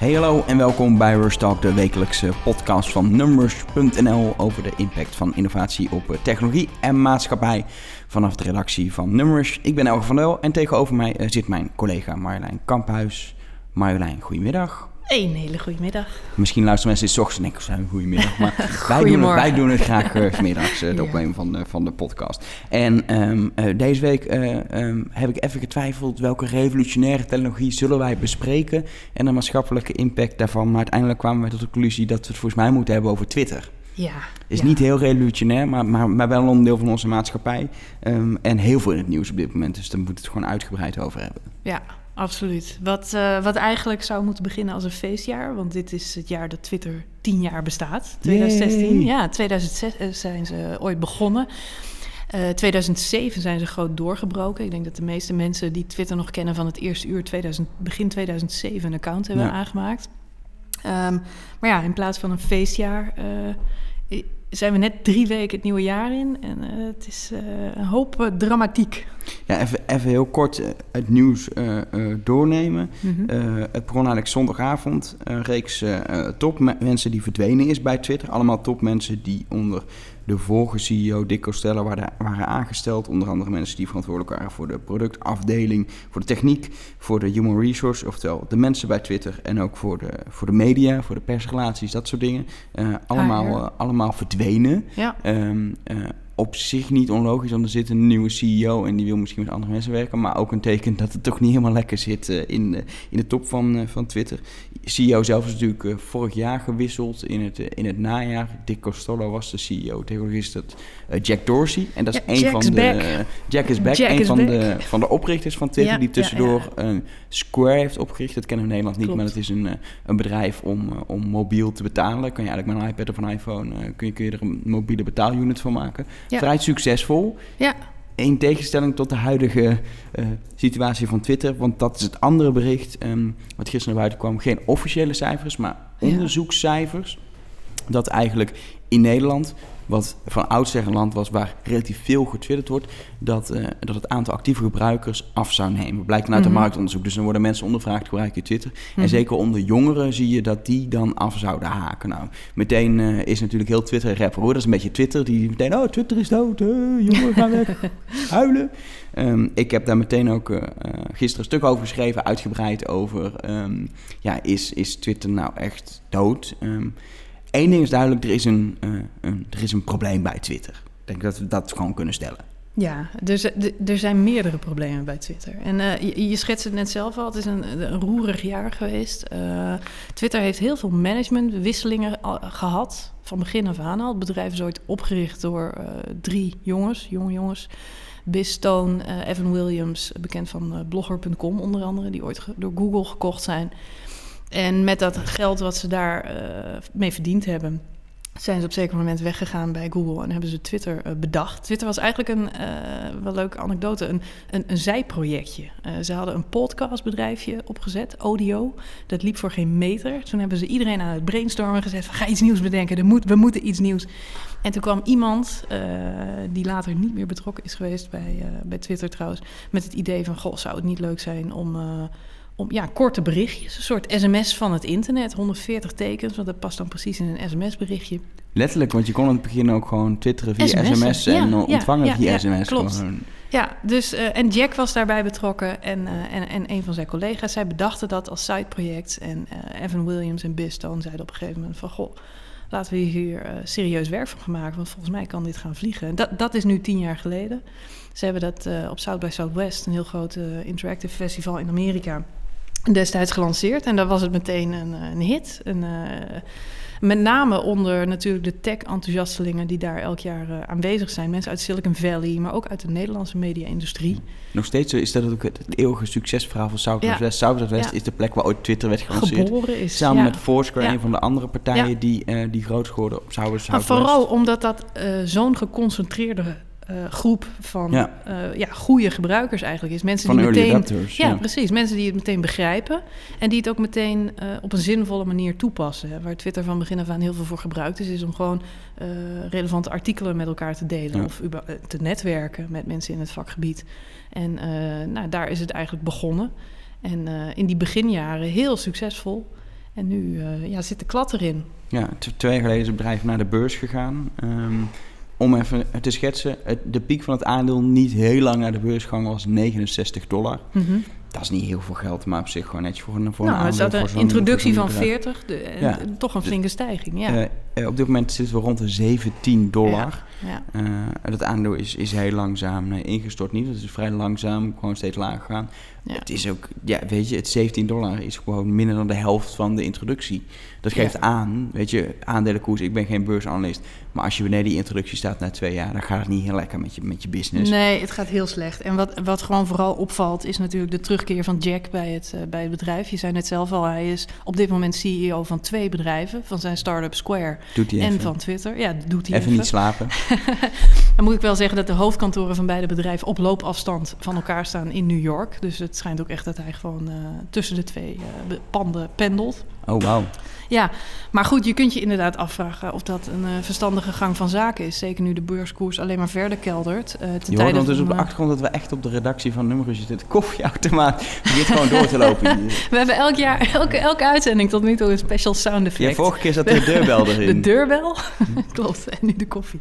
Hey hallo en welkom bij Rush Talk, de wekelijkse podcast van Numbers.nl over de impact van innovatie op technologie en maatschappij vanaf de redactie van Numbers. Ik ben Elge van Del en tegenover mij eh, zit mijn collega Marjolein Kamphuis. Marjolein, goedemiddag. Een hele goede middag. Misschien luisteren mensen dit ochtends en denken, zijn goedemiddag. Maar wij, doen het, wij doen het graag uh, middags, uh, de opnemen van, uh, van de podcast. En um, deze week um, heb ik even getwijfeld welke revolutionaire technologie zullen wij bespreken en de maatschappelijke impact daarvan. Maar uiteindelijk kwamen we tot de conclusie dat we het volgens mij moeten hebben over Twitter. Ja. Is ja. niet heel revolutionair, maar, maar, maar wel een onderdeel van onze maatschappij. Um, en heel veel in het nieuws op dit moment. Dus daar moeten we het gewoon uitgebreid over hebben. Ja, absoluut. Wat, uh, wat eigenlijk zou moeten beginnen als een feestjaar. Want dit is het jaar dat Twitter tien jaar bestaat. 2016. Yay. Ja, 2006 zijn ze ooit begonnen. Uh, 2007 zijn ze groot doorgebroken. Ik denk dat de meeste mensen die Twitter nog kennen van het eerste uur 2000, begin 2007 een account hebben ja. aangemaakt. Um, maar ja, in plaats van een feestjaar uh, zijn we net drie weken het nieuwe jaar in. En uh, het is uh, een hoop dramatiek. Ja, even, even heel kort het nieuws doornemen. Mm -hmm. het begon eigenlijk zondagavond. Een reeks topmensen die verdwenen is bij Twitter. Allemaal topmensen die onder de vorige CEO Dick Costello waren, waren aangesteld. Onder andere mensen die verantwoordelijk waren voor de productafdeling, voor de techniek, voor de human resource, oftewel de mensen bij Twitter en ook voor de, voor de media, voor de persrelaties, dat soort dingen. Uh, allemaal, ah, uh, allemaal verdwenen. Ja. Um, uh, op zich niet onlogisch, want er zit een nieuwe CEO en die wil misschien met andere mensen werken. Maar ook een teken dat het toch niet helemaal lekker zit uh, in, uh, in de top van, uh, van Twitter. CEO zelf is natuurlijk vorig jaar gewisseld in het, in het najaar. Dick Costello was de CEO. Tegenwoordig is dat Jack Dorsey. En dat is ja, een van de. back. Jack is back. Jack een is van, back. De, van de oprichters van Twitter. Ja, die tussendoor ja, een Square heeft opgericht. Dat kennen we in Nederland niet, Klopt. maar dat is een, een bedrijf om, om mobiel te betalen. Kan je eigenlijk met een iPad of een iPhone. kun, je, kun je er een mobiele betaalunit van maken. Vrij succesvol. Ja. In tegenstelling tot de huidige uh, situatie van Twitter. Want dat is het andere bericht um, wat gisteren naar buiten kwam. Geen officiële cijfers, maar onderzoekscijfers. Dat eigenlijk in Nederland, wat van oudsher een land was waar relatief veel getwitterd wordt, dat, uh, dat het aantal actieve gebruikers af zou nemen. Blijkt dan uit mm -hmm. marktonderzoek. Dus dan worden mensen ondervraagd, gebruik je Twitter? Mm -hmm. En zeker onder jongeren zie je dat die dan af zouden haken. Nou, meteen uh, is natuurlijk heel Twitter rapper hoor. Dat is een beetje Twitter, die meteen, oh, Twitter is dood, uh, jongeren gaan weg, huilen. Um, ik heb daar meteen ook uh, gisteren een stuk over geschreven, uitgebreid over, um, ja, is, is Twitter nou echt dood? Um, Eén ding is duidelijk, er is een, uh, een, er is een probleem bij Twitter. Ik denk dat we dat gewoon kunnen stellen. Ja, dus er zijn meerdere problemen bij Twitter. En uh, je, schetst het net zelf al, het is een, roerig jaar geweest. Uh, Twitter heeft heel veel managementwisselingen gehad, van begin af aan al. Het bedrijf is ooit opgericht door drie jongens, jonge jongens. Biz Stone, Evan Williams, bekend van blogger.com onder andere, die ooit door Google gekocht zijn. En met dat geld wat ze daar uh, mee verdiend hebben, zijn ze op zeker moment weggegaan bij Google en hebben ze Twitter uh, bedacht. Twitter was eigenlijk een, uh, wel leuke anekdote, een, een, een zijprojectje. ze hadden een podcastbedrijfje opgezet, Audio. Dat liep voor geen meter. Toen hebben ze iedereen aan het brainstormen gezet van ga iets nieuws bedenken, moet, we moeten iets nieuws. En toen kwam iemand, die later niet meer betrokken is geweest bij, bij Twitter trouwens, met het idee van goh, zou het niet leuk zijn om om ja, korte berichtjes, een soort sms van het internet, 140 tekens, want dat past dan precies in een sms-berichtje. Letterlijk, want je kon in het begin ook gewoon twitteren via SMS, SMS en ja, ontvangen ja, via ja, SMS. Klopt. Gewoon. Ja, dus, uh, en Jack was daarbij betrokken en, uh, en, en een van zijn collega's. Zij bedachten dat als sideproject en uh, Evan Williams en Biz Stone zeiden op een gegeven moment van... goh, laten we hier serieus werk van gaan maken, want volgens mij kan dit gaan vliegen. Dat, dat is nu tien jaar geleden. Ze hebben dat op South by Southwest, een heel groot interactive festival in Amerika destijds gelanceerd. En daar was het meteen een, een hit. Een, uh, met name onder natuurlijk de tech-enthousiastelingen die daar elk jaar uh, aanwezig zijn. Mensen uit Silicon Valley, maar ook uit de Nederlandse media-industrie. Nog steeds is dat ook het eeuwige succesverhaal van Southwest. Ja. Southwest ja. is de plek waar ooit Twitter werd gelanceerd. Geboren is, Samen ja. met Foursquare, een van de andere partijen die, uh, die groot geworden op Southwest. Maar vooral omdat dat zo'n geconcentreerde groep van Ja. ja. ja, goede gebruikers eigenlijk is. Mensen Van die meteen, adapters, ja, ja. precies. Mensen die het meteen begrijpen en die het ook meteen uh, op een zinvolle manier toepassen. Hè. Waar Twitter van begin af aan heel veel voor gebruikt is, is om gewoon relevante artikelen met elkaar te delen of te netwerken met mensen in het vakgebied. En nou, daar is het eigenlijk begonnen. En in die beginjaren heel succesvol. En nu ja, zit de klad erin. Ja, twee jaar geleden is het bedrijf naar de beurs gegaan. Ehm, om even te schetsen, de piek van het aandeel niet heel lang naar de beurs gang was 69 dollar. Mhm. Dat is niet heel veel geld, maar op zich gewoon netjes voor een, voor nou, een aandeel. Nou, een introductie van 40, de, toch een flinke stijging, ja. Uh, op dit moment zitten we rond de 17 dollar. Ja. Uh, het aandeel is, is heel langzaam ingestort niet. Het is vrij langzaam, gewoon steeds lager gaan. Het is ook, ja, weet je, het 17 dollar is gewoon minder dan de helft van de introductie. Dat geeft aan, weet je, aandelenkoers, ik ben geen beursanalist. Maar als je beneden die introductie staat na twee jaar, dan gaat het niet heel lekker met je, met je business. Nee, het gaat heel slecht. En wat, wat gewoon vooral opvalt, is natuurlijk de terugkeer van Jack bij het, uh, bij het bedrijf. Je zei net zelf al, hij is op dit moment CEO van twee bedrijven. Van zijn start-up Square en van Twitter. Ja, doet hij even. Even niet slapen. dan moet ik wel zeggen dat de hoofdkantoren van beide bedrijven op loopafstand van elkaar staan in New York. Dus het schijnt ook echt dat hij gewoon uh, tussen de twee uh, panden pendelt. Oh, wauw. Ja, maar goed, je kunt je inderdaad afvragen of dat een uh, verstandige gang van zaken is. Zeker nu de beurskoers alleen maar verder keldert. Uh, je hoort dus op de achtergrond dat we echt op de redactie van Nummers zitten. Het koffieautomaat begint gewoon door te lopen. we hebben elk jaar, elke, elke uitzending tot nu toe een special sound effect. Ja, vorige keer zat de deurbel erin. De deurbel? Klopt, en nu de koffie.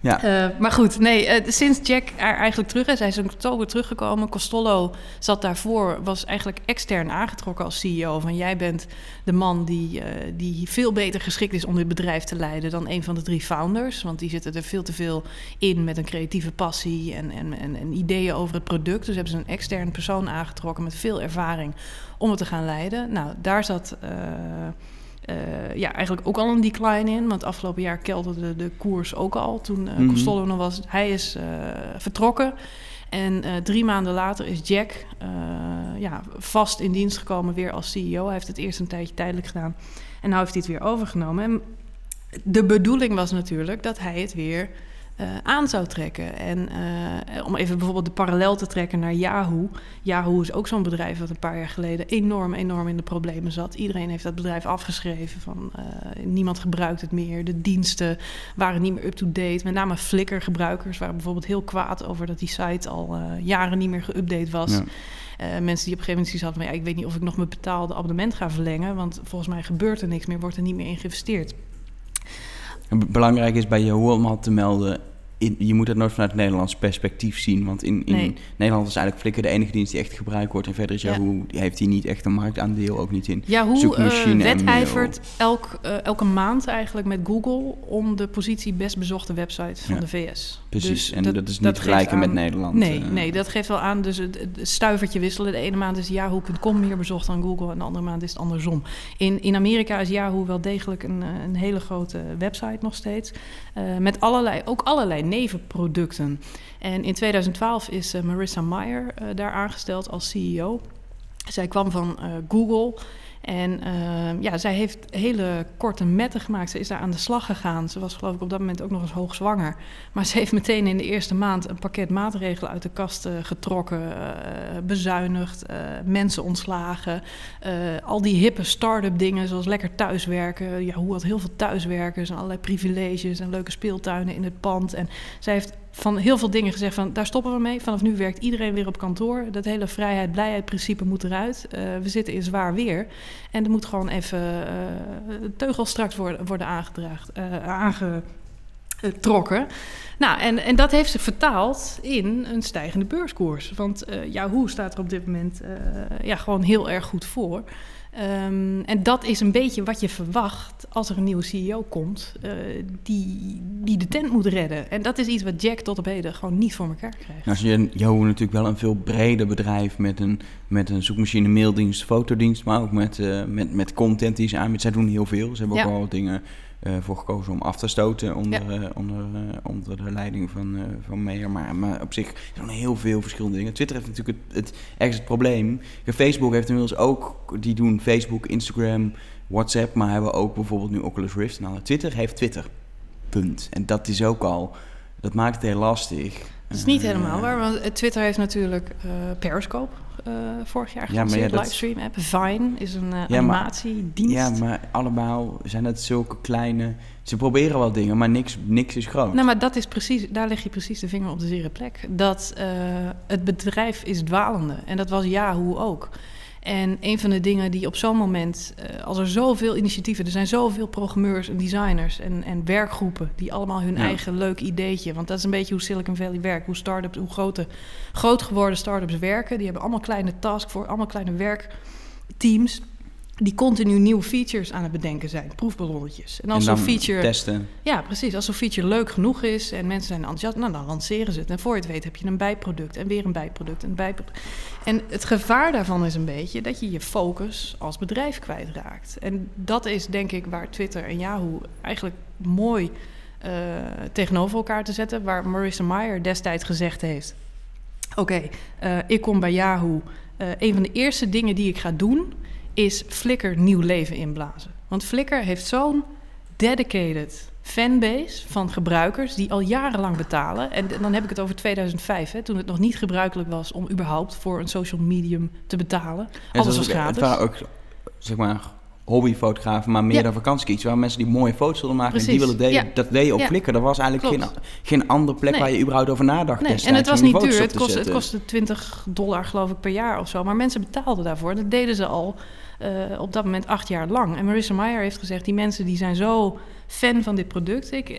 Ja. Uh, maar goed, nee, uh, sinds Jack er eigenlijk terug is, hij is in oktober teruggekomen. Costello zat daarvoor, was eigenlijk extern aangetrokken als CEO. Van jij bent de man die, uh, die veel beter geschikt is om dit bedrijf te leiden dan een van de drie founders. Want die zitten er veel te veel in met een creatieve passie en, en, en, en ideeën over het product. Dus hebben ze een extern persoon aangetrokken met veel ervaring om het te gaan leiden. Nou, daar zat uh, ja, eigenlijk ook al een decline in. Want afgelopen jaar kelderde de koers ook al toen uh, Costello nog was. Hij is uh, vertrokken. En drie maanden later is Jack ja, vast in dienst gekomen weer als CEO. Hij heeft het eerst een tijdje tijdelijk gedaan. En nu heeft hij het weer overgenomen. En de bedoeling was natuurlijk dat hij het weer uh, aan zou trekken. En uh, om even bijvoorbeeld de parallel te trekken naar Yahoo. Yahoo is ook zo'n bedrijf dat een paar jaar geleden enorm, enorm in de problemen zat. Iedereen heeft dat bedrijf afgeschreven. Van, uh, niemand gebruikt het meer. De diensten waren niet meer up-to-date. Met name Flickr-gebruikers waren bijvoorbeeld heel kwaad over dat die site al jaren niet meer geüpdate was. Ja. Uh, mensen die op een gegeven moment hadden van ja, ik weet niet of ik nog mijn betaalde abonnement ga verlengen, want volgens mij gebeurt er niks meer, wordt er niet meer in geïnvesteerd. Belangrijk is bij Yahoo om al te melden je moet het nooit vanuit het Nederlands perspectief zien. Want in, in Nederland is eigenlijk Flickr de enige dienst die echt gebruikt wordt. En verder is Yahoo, ja. heeft hij niet echt een marktaandeel, ook niet in Yahoo uh, wedijvert elk, uh, elke maand eigenlijk met Google... om de positie best bezochte website van de VS. Precies, dus en dat, is niet vergelijken met Nederland. Nee, uh, nee, dat geeft wel aan. Dus het, het, stuivertje wisselen. De ene maand is Yahoo.com meer bezocht dan Google... en de andere maand is het andersom. In, in Amerika is Yahoo wel degelijk een, een hele grote website nog steeds. met allerlei, ook allerlei nevenproducten. En in 2012 is uh, Marissa Meyer uh, daar aangesteld als CEO. Zij kwam van uh, Google. En ja, zij heeft hele korte metten gemaakt. Ze is daar aan de slag gegaan. Ze was geloof ik op dat moment ook nog eens hoogzwanger. Maar ze heeft meteen in de eerste maand een pakket maatregelen uit de kast getrokken. bezuinigd, mensen ontslagen. al die hippe start-up dingen zoals lekker thuiswerken. Ja, hoe had heel veel thuiswerkers en allerlei privileges en leuke speeltuinen in het pand. En zij heeft van heel veel dingen gezegd van daar stoppen we mee. Vanaf nu werkt iedereen weer op kantoor. Dat hele vrijheid, blijheid principe moet eruit. Uh, we zitten in zwaar weer. En er moet gewoon even uh, teugel straks worden, worden aangedraagd, uh, aangetrokken. Nou, en, en dat heeft zich vertaald in een stijgende beurskoers. Want ja, hoe staat er op dit moment ja, gewoon heel erg goed voor. Um, en dat is een beetje wat je verwacht als er een nieuwe CEO komt, uh, die, die de tent moet redden. En dat is iets wat Jack tot op heden gewoon niet voor elkaar krijgt. Nou, je Yahoo natuurlijk wel een veel breder bedrijf met een, met een zoekmachine, maildienst, fotodienst, maar ook met, uh, met, met content die ze aanbieden. Zij doen heel veel. Ze hebben ja. ook wel dingen voor gekozen om af te stoten onder, ja. uh, onder, onder de leiding van, van Meijer. Maar, maar op zich zijn er heel veel verschillende dingen. Twitter heeft natuurlijk het, het, ergens het probleem. Facebook heeft inmiddels ook, die doen Facebook, Instagram, WhatsApp, maar hebben ook bijvoorbeeld nu Oculus Rift. Nou, Twitter heeft Twitter. Punt. En dat is ook al, dat maakt het heel lastig. Dat is niet helemaal waar, want Twitter heeft natuurlijk Periscope uh, vorig jaar ja, maar ja, dat... livestream app. Vine is een uh, ja, animatiedienst. Ja, maar allemaal zijn het zulke kleine... Ze proberen wel dingen, maar niks, niks is groot. Nou, maar dat is precies, daar leg je precies de vinger op de zere plek. Dat uh, het bedrijf is dwalende. En dat was Yahoo ook. En een van de dingen die op zo'n moment, uh, als er zoveel initiatieven, er zijn zoveel programmeurs en designers en, en werkgroepen die allemaal hun eigen leuk ideetje, want dat is een beetje hoe Silicon Valley werkt, hoe start-ups, hoe grote, groot geworden start-ups werken. Die hebben allemaal kleine taskforce, allemaal kleine werkteams die continu nieuwe features aan het bedenken zijn, proefballonnetjes. En als zo'n feature testen. Ja, precies. Als zo'n feature leuk genoeg is en mensen zijn enthousiast, nou dan lanceren ze het. En voor je het weet heb je een bijproduct en weer een bijproduct en een bijproduct. En het gevaar daarvan is een beetje dat je je focus als bedrijf kwijtraakt. En dat is denk ik waar Twitter en Yahoo eigenlijk mooi uh, tegenover elkaar te zetten, waar Marissa Mayer destijds gezegd heeft: Oké, uh, ik kom bij Yahoo. Uh, een van de eerste dingen die ik ga doen is Flickr nieuw leven inblazen. Want Flickr heeft zo'n dedicated fanbase van gebruikers die al jarenlang betalen. En dan heb ik het over 2005, hè, toen het nog niet gebruikelijk was om überhaupt voor een social medium te betalen. Alles was gratis. Het waren ook, zeg maar, hobbyfotografen, maar meer dan vakantiekies. Waar mensen die mooie foto's wilden maken en die willen delen. Dat deed je op. Flickr. Er was eigenlijk geen, geen andere plek waar je überhaupt over nadacht. Nee. En het was niet duur. Het kostte, het kostte 20 dollar geloof ik per jaar of zo. Maar mensen betaalden daarvoor. Dat deden ze al uh, op dat moment acht jaar lang. En Marissa Meyer heeft gezegd, die mensen die zijn zo fan van dit product. Ik, uh,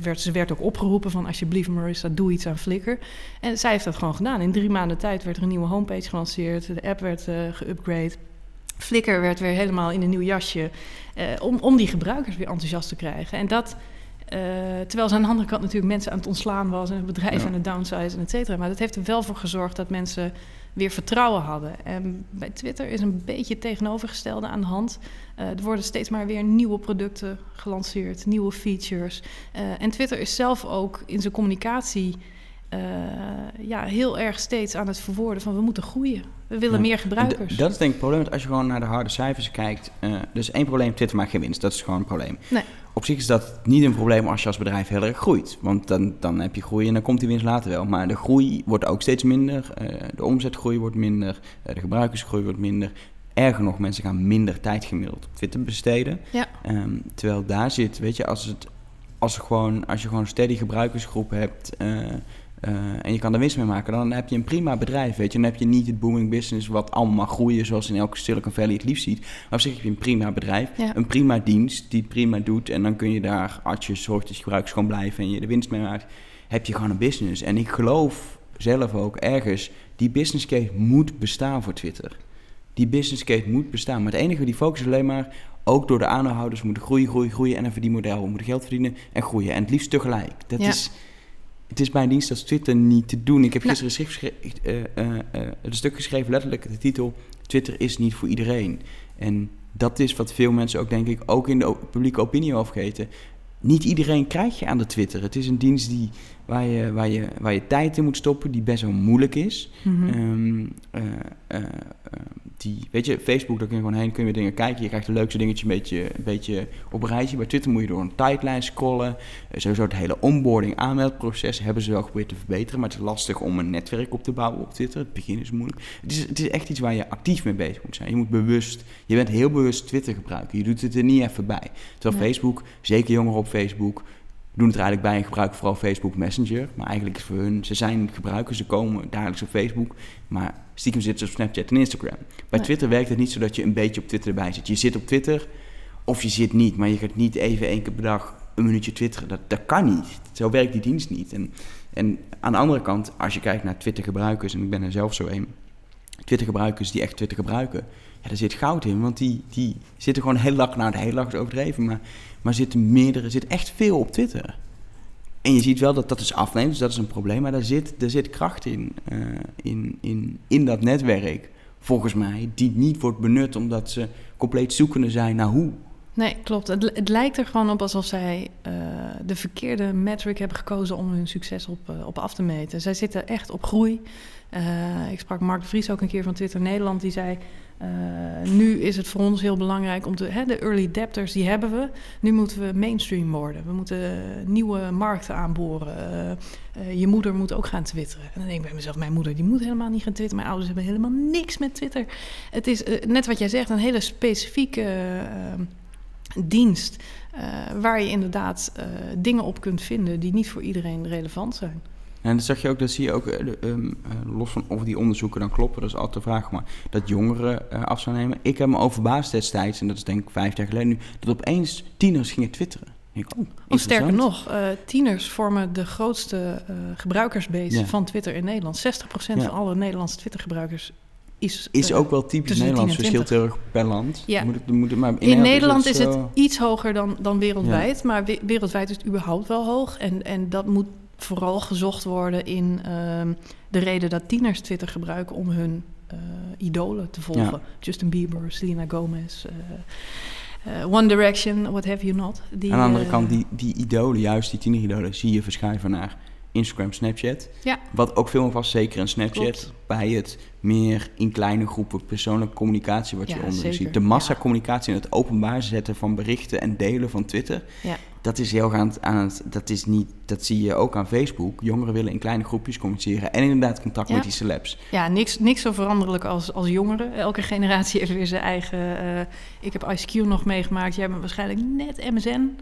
werd, ze werd ook opgeroepen van alsjeblieft Marissa, doe iets aan Flickr. En zij heeft dat gewoon gedaan. In drie maanden tijd werd er een nieuwe homepage gelanceerd. De app werd uh, geüpgrade. Flickr werd weer helemaal in een nieuw jasje. om, om die gebruikers weer enthousiast te krijgen. En dat... Uh, terwijl ze aan de andere kant natuurlijk mensen aan het ontslaan was en het bedrijf aan het downsizen, et cetera. Maar dat heeft er wel voor gezorgd dat mensen weer vertrouwen hadden. En bij Twitter is een beetje het tegenovergestelde aan de hand. Uh, er worden steeds maar weer nieuwe producten gelanceerd, nieuwe features. Uh, en Twitter is zelf ook in zijn communicatie uh, ja, heel erg steeds aan het verwoorden van we moeten groeien. We willen meer gebruikers. Dat is denk ik het probleem. Als je gewoon naar de harde cijfers kijkt. Uh, dus één probleem, Twitter maakt geen winst. Dat is gewoon een probleem. Nee. Op zich is dat niet een probleem als je als bedrijf heel erg groeit. Want dan, dan heb je groei en dan komt die winst later wel. Maar de groei wordt ook steeds minder. Uh, de omzetgroei wordt minder. de gebruikersgroei wordt minder. Erger nog, mensen gaan minder tijd gemiddeld op Twitter besteden. Ja. Um, terwijl daar zit, weet je, als, het, als, gewoon, als je gewoon een steady gebruikersgroep hebt... Uh, en je kan er winst mee maken, dan heb je een prima bedrijf. Weet je. Dan heb je niet het booming business wat allemaal groeien zoals in elke Silicon Valley het liefst ziet. Maar op zich heb je een prima bedrijf, een prima dienst die het prima doet. En dan kun je daar, als je je gebruikers gewoon blijven en je de winst mee maakt, heb je gewoon een business. En ik geloof zelf ook ergens, die business case moet bestaan voor Twitter. Die business case moet bestaan. Maar het enige, die focus is alleen maar, ook door de aandeelhouders moeten groeien, groeien, groeien. En een verdienmodel, we moeten geld verdienen en groeien. En het liefst tegelijk. Dat is het is mijn dienst als Twitter niet te doen. Ik heb gisteren een, schrift uh, uh, een stuk geschreven, letterlijk de titel... Twitter is niet voor iedereen. En dat is wat veel mensen ook, denk ik, ook in de publieke opinie over vergeten. Niet iedereen krijg je aan de Twitter. Het is een dienst die, waar, je, waar, je, waar je tijd in moet stoppen, die best wel moeilijk is. Mm -hmm die, weet je, Facebook, daar kun je gewoon heen, kun je weer dingen kijken. Je krijgt de leukste dingetje een beetje, een beetje op rijtje. Bij Twitter moet je door een tijdlijn scrollen. Uh, sowieso het hele onboarding, aanmeldproces hebben ze wel geprobeerd te verbeteren. Maar het is lastig om een netwerk op te bouwen op Twitter. Het begin is moeilijk. Het is, het is echt iets waar je actief mee bezig moet zijn. Je moet bewust, je bent heel bewust Twitter gebruiken. Je doet het er niet even bij. Terwijl Facebook, zeker jongeren op Facebook, doen het er eigenlijk bij en gebruiken vooral Facebook Messenger. Maar eigenlijk is voor hun, ze zijn gebruikers, ze komen dagelijks op Facebook. Maar stiekem zitten ze op Snapchat en Instagram. Bij Twitter werkt het niet zo dat je een beetje op Twitter erbij zit. Je zit op Twitter of je zit niet, maar je gaat niet even één keer per dag een minuutje twitteren. Dat, dat kan niet. Zo werkt die dienst niet. En, en aan de andere kant, als je kijkt naar Twitter-gebruikers, en ik ben er zelf zo een, Twitter-gebruikers die echt Twitter gebruiken, ja, daar zit goud in. Want die, die zitten gewoon heel lang, nou de hele dag is overdreven, maar, maar zitten meerdere, zit echt veel op Twitter. En je ziet wel dat dat is afneemt, dus dat is een probleem. Maar daar zit, daar zit kracht in, uh, in, in, in dat netwerk, volgens mij, die niet wordt benut omdat ze compleet zoekende zijn naar hoe. Nee, klopt. Het, het lijkt er gewoon op alsof zij uh, de verkeerde metric hebben gekozen om hun succes op, uh, op af te meten. Zij zitten echt op groei. Ik sprak Mark Vries ook een keer van Twitter Nederland, die zei... Uh, nu is het voor ons heel belangrijk om te... Hè, de early adapters, die hebben we. Nu moeten we mainstream worden. We moeten nieuwe markten aanboren. Uh, uh, je moeder moet ook gaan twitteren. En dan denk ik bij mezelf, mijn moeder die moet helemaal niet gaan twitteren. Mijn ouders hebben helemaal niks met Twitter. Het is, net wat jij zegt, een hele specifieke dienst... waar je inderdaad dingen op kunt vinden die niet voor iedereen relevant zijn. En dat zag je ook, dat zie je ook, eh, ehm, eh, los van of die onderzoeken dan kloppen, dat is altijd de vraag, maar dat jongeren eh, af zou nemen. Ik heb me overbaasd destijds, en dat is denk ik vijf jaar geleden nu, dat opeens tieners gingen twitteren. Ik, oh, sterker nog, tieners vormen de grootste eh, gebruikersbase van Twitter in Nederland. 60% Ja. van alle Nederlandse Twitter-gebruikers is... Is ook wel typisch Nederlands, 10 en verschilt heel erg per land. Ja. Moet het, moet het, maar in, In Nederland is het, het iets hoger dan, dan wereldwijd, maar we- wereldwijd is het überhaupt wel hoog. En, en dat moet vooral gezocht worden in ehm, de reden dat tieners Twitter gebruiken om hun eh, idolen te volgen. Ja. Justin Bieber, Selena Gomez, eh, eh, One Direction, what have you not. Die, Aan de andere kant, die, die idolen, juist die tieneridolen, zie je verschuiven naar Instagram, Snapchat. Ja. Wat ook veel was, zeker in Snapchat, Klopt. bij het meer in kleine groepen persoonlijke communicatie wat je onder ziet. De massacommunicatie en het openbaar zetten van berichten en delen van Twitter. Ja. Dat is heel gaan aan het, dat is niet, dat zie je ook aan Facebook. Jongeren willen in kleine groepjes communiceren en inderdaad contact Ja. met die celebs. Ja, niks, niks zo veranderlijk als, als jongeren. Elke generatie heeft weer zijn eigen... eh, ik heb Cube nog meegemaakt. Jij bent waarschijnlijk net MSN.